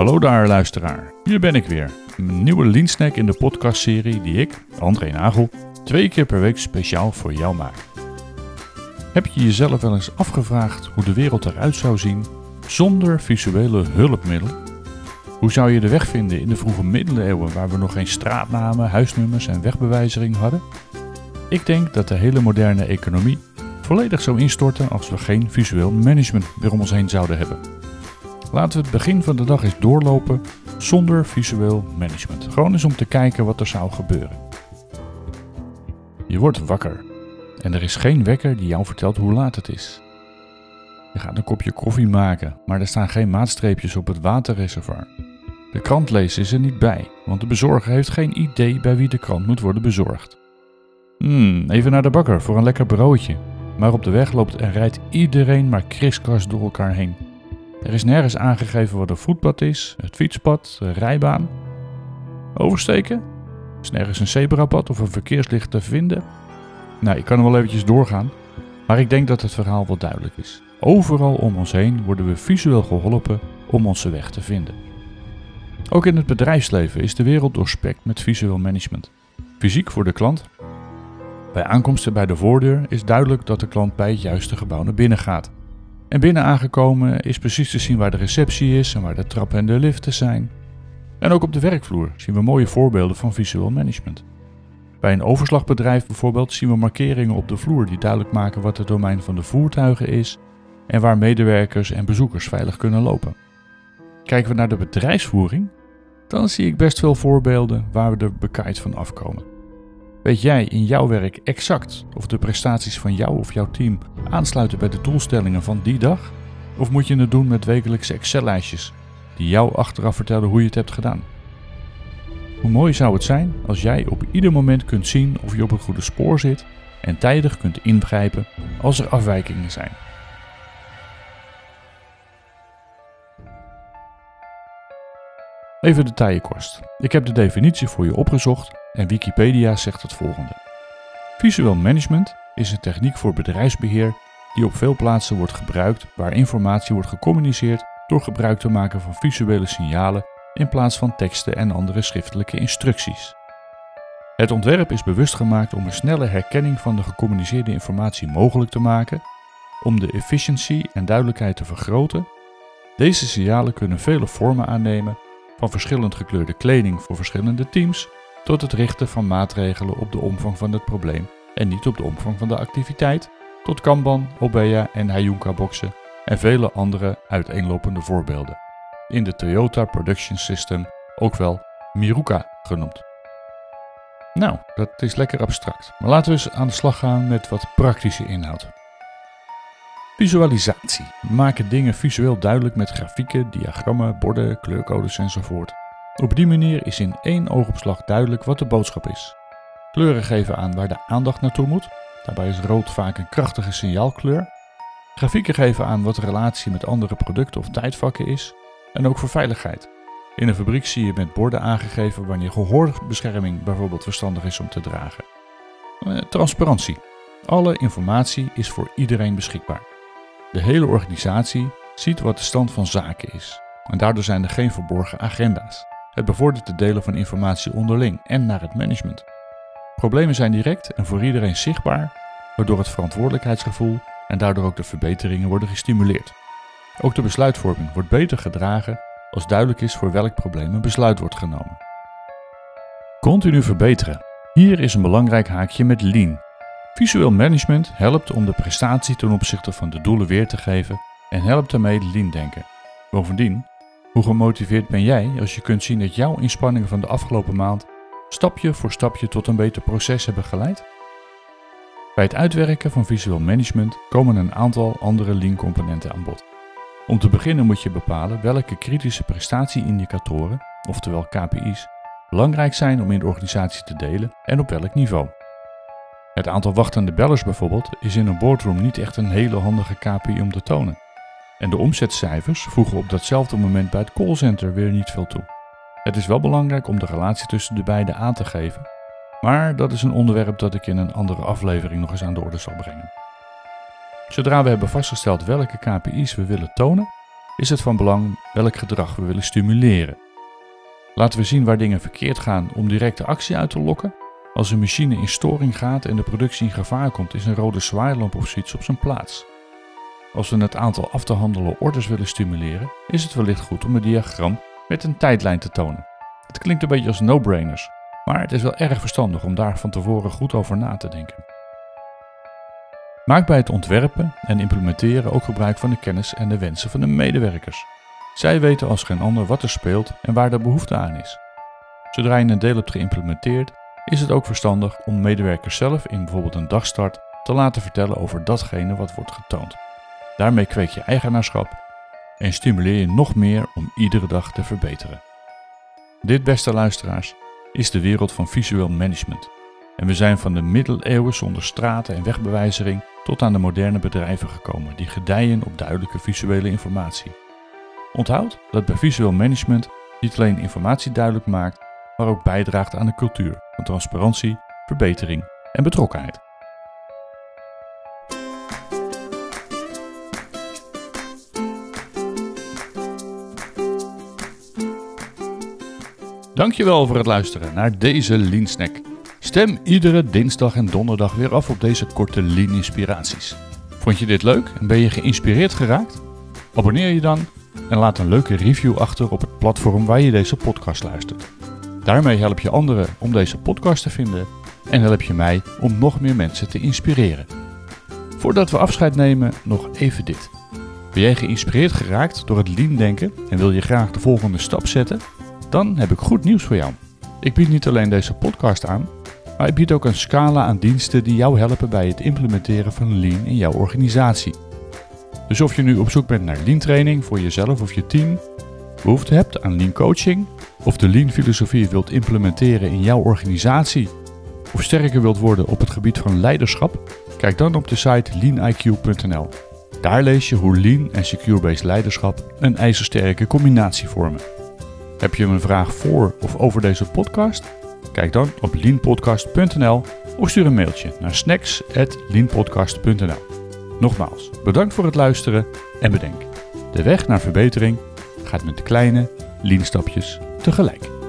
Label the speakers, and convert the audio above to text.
Speaker 1: Hallo daar luisteraar, hier ben ik weer. Een nieuwe Lean in de podcastserie die ik, André Nagel, twee keer per week speciaal voor jou maak. Heb je jezelf wel eens afgevraagd hoe de wereld eruit zou zien zonder visuele hulpmiddelen? Hoe zou je de weg vinden in de vroege middeleeuwen waar we nog geen straatnamen, huisnummers en wegbewijzering hadden? Ik denk dat de hele moderne economie volledig zou instorten als we geen visueel management meer om ons heen zouden hebben. Laten we het begin van de dag eens doorlopen zonder visueel management. Gewoon eens om te kijken wat er zou gebeuren. Je wordt wakker en er is geen wekker die jou vertelt hoe laat het is. Je gaat een kopje koffie maken, maar er staan geen maatstreepjes op het waterreservoir. De krant lezen is er niet bij, want de bezorger heeft geen idee bij wie de krant moet worden bezorgd. Hmm, even naar de bakker voor een lekker broodje. Maar op de weg loopt en rijdt iedereen maar kriskras door elkaar heen. Er is nergens aangegeven wat een voetpad is, het fietspad, de rijbaan. Oversteken? Is nergens een zebrapad of een verkeerslicht te vinden? Nou, ik kan er wel eventjes doorgaan, maar ik denk dat het verhaal wel duidelijk is. Overal om ons heen worden we visueel geholpen om onze weg te vinden. Ook in het bedrijfsleven is de wereld doorspekt met visueel management. Fysiek voor de klant. Bij aankomsten bij de voordeur is duidelijk dat de klant bij het juiste gebouw naar binnen gaat. En binnen aangekomen is precies te zien waar de receptie is en waar de trappen en de liften zijn. En ook op de werkvloer zien we mooie voorbeelden van visueel management. Bij een overslagbedrijf bijvoorbeeld zien we markeringen op de vloer die duidelijk maken wat het domein van de voertuigen is en waar medewerkers en bezoekers veilig kunnen lopen. Kijken we naar de bedrijfsvoering, dan zie ik best veel voorbeelden waar we er bekaaid van afkomen. Weet jij in jouw werk exact of de prestaties van jou of jouw team aansluiten bij de doelstellingen van die dag? Of moet je het doen met wekelijkse Excel-lijstjes die jou achteraf vertellen hoe je het hebt gedaan? Hoe mooi zou het zijn als jij op ieder moment kunt zien of je op het goede spoor zit en tijdig kunt ingrijpen als er afwijkingen zijn. Even de taaienkost. Ik heb de definitie voor je opgezocht en Wikipedia zegt het volgende. Visueel management is een techniek voor bedrijfsbeheer die op veel plaatsen wordt gebruikt waar informatie wordt gecommuniceerd door gebruik te maken van visuele signalen in plaats van teksten en andere schriftelijke instructies. Het ontwerp is bewust gemaakt om een snelle herkenning van de gecommuniceerde informatie mogelijk te maken, om de efficiëntie en duidelijkheid te vergroten. Deze signalen kunnen vele vormen aannemen, van verschillend gekleurde kleding voor verschillende teams tot het richten van maatregelen op de omvang van het probleem en niet op de omvang van de activiteit, tot Kanban, Obeya en Hayunka-boxen en vele andere uiteenlopende voorbeelden. In de Toyota Production System ook wel Miruka genoemd. Nou, dat is lekker abstract, maar laten we eens aan de slag gaan met wat praktische inhoud. Visualisatie. Maken dingen visueel duidelijk met grafieken, diagrammen, borden, kleurcodes enzovoort. Op die manier is in één oogopslag duidelijk wat de boodschap is. Kleuren geven aan waar de aandacht naartoe moet. Daarbij is rood vaak een krachtige signaalkleur. Grafieken geven aan wat de relatie met andere producten of tijdvakken is. En ook voor veiligheid. In een fabriek zie je met borden aangegeven wanneer gehoorbescherming bijvoorbeeld verstandig is om te dragen. Eh, transparantie. Alle informatie is voor iedereen beschikbaar. De hele organisatie ziet wat de stand van zaken is. En daardoor zijn er geen verborgen agenda's. Het bevordert het delen van informatie onderling en naar het management. Problemen zijn direct en voor iedereen zichtbaar, waardoor het verantwoordelijkheidsgevoel en daardoor ook de verbeteringen worden gestimuleerd. Ook de besluitvorming wordt beter gedragen als duidelijk is voor welk probleem een besluit wordt genomen. Continu verbeteren. Hier is een belangrijk haakje met Lean. Visueel management helpt om de prestatie ten opzichte van de doelen weer te geven en helpt daarmee Lean denken. Bovendien hoe gemotiveerd ben jij als je kunt zien dat jouw inspanningen van de afgelopen maand stapje voor stapje tot een beter proces hebben geleid? Bij het uitwerken van visueel management komen een aantal andere lean-componenten aan bod. Om te beginnen moet je bepalen welke kritische prestatieindicatoren, oftewel KPI's, belangrijk zijn om in de organisatie te delen en op welk niveau. Het aantal wachtende bellers bijvoorbeeld is in een boardroom niet echt een hele handige KPI om te tonen. En de omzetcijfers voegen op datzelfde moment bij het callcenter weer niet veel toe. Het is wel belangrijk om de relatie tussen de beide aan te geven, maar dat is een onderwerp dat ik in een andere aflevering nog eens aan de orde zal brengen. Zodra we hebben vastgesteld welke KPI's we willen tonen, is het van belang welk gedrag we willen stimuleren. Laten we zien waar dingen verkeerd gaan om directe actie uit te lokken. Als een machine in storing gaat en de productie in gevaar komt, is een rode zwaailamp of zoiets op zijn plaats. Als we het aantal af te handelen orders willen stimuleren, is het wellicht goed om een diagram met een tijdlijn te tonen. Het klinkt een beetje als no-brainers, maar het is wel erg verstandig om daar van tevoren goed over na te denken. Maak bij het ontwerpen en implementeren ook gebruik van de kennis en de wensen van de medewerkers. Zij weten als geen ander wat er speelt en waar de behoefte aan is. Zodra je een deel hebt geïmplementeerd, is het ook verstandig om medewerkers zelf in bijvoorbeeld een dagstart te laten vertellen over datgene wat wordt getoond. Daarmee kweek je eigenaarschap en stimuleer je nog meer om iedere dag te verbeteren. Dit, beste luisteraars, is de wereld van visueel management. En we zijn van de middeleeuwen zonder straten en wegbewijzering tot aan de moderne bedrijven gekomen die gedijen op duidelijke visuele informatie. Onthoud dat bij visueel management niet alleen informatie duidelijk maakt, maar ook bijdraagt aan de cultuur van transparantie, verbetering en betrokkenheid. Dankjewel voor het luisteren naar deze Lean Snack. Stem iedere dinsdag en donderdag weer af op deze korte Lean inspiraties. Vond je dit leuk en ben je geïnspireerd geraakt? Abonneer je dan en laat een leuke review achter op het platform waar je deze podcast luistert. Daarmee help je anderen om deze podcast te vinden en help je mij om nog meer mensen te inspireren. Voordat we afscheid nemen, nog even dit. Ben jij geïnspireerd geraakt door het lean denken en wil je graag de volgende stap zetten? Dan heb ik goed nieuws voor jou. Ik bied niet alleen deze podcast aan, maar ik bied ook een scala aan diensten die jou helpen bij het implementeren van lean in jouw organisatie. Dus of je nu op zoek bent naar lean training voor jezelf of je team, behoefte hebt aan lean coaching, of de lean filosofie wilt implementeren in jouw organisatie, of sterker wilt worden op het gebied van leiderschap, kijk dan op de site leaniq.nl. Daar lees je hoe lean en secure-based leiderschap een ijzersterke combinatie vormen. Heb je een vraag voor of over deze podcast? Kijk dan op leanpodcast.nl of stuur een mailtje naar snacks.leanpodcast.nl. Nogmaals, bedankt voor het luisteren en bedenk, de weg naar verbetering gaat met kleine lean stapjes tegelijk.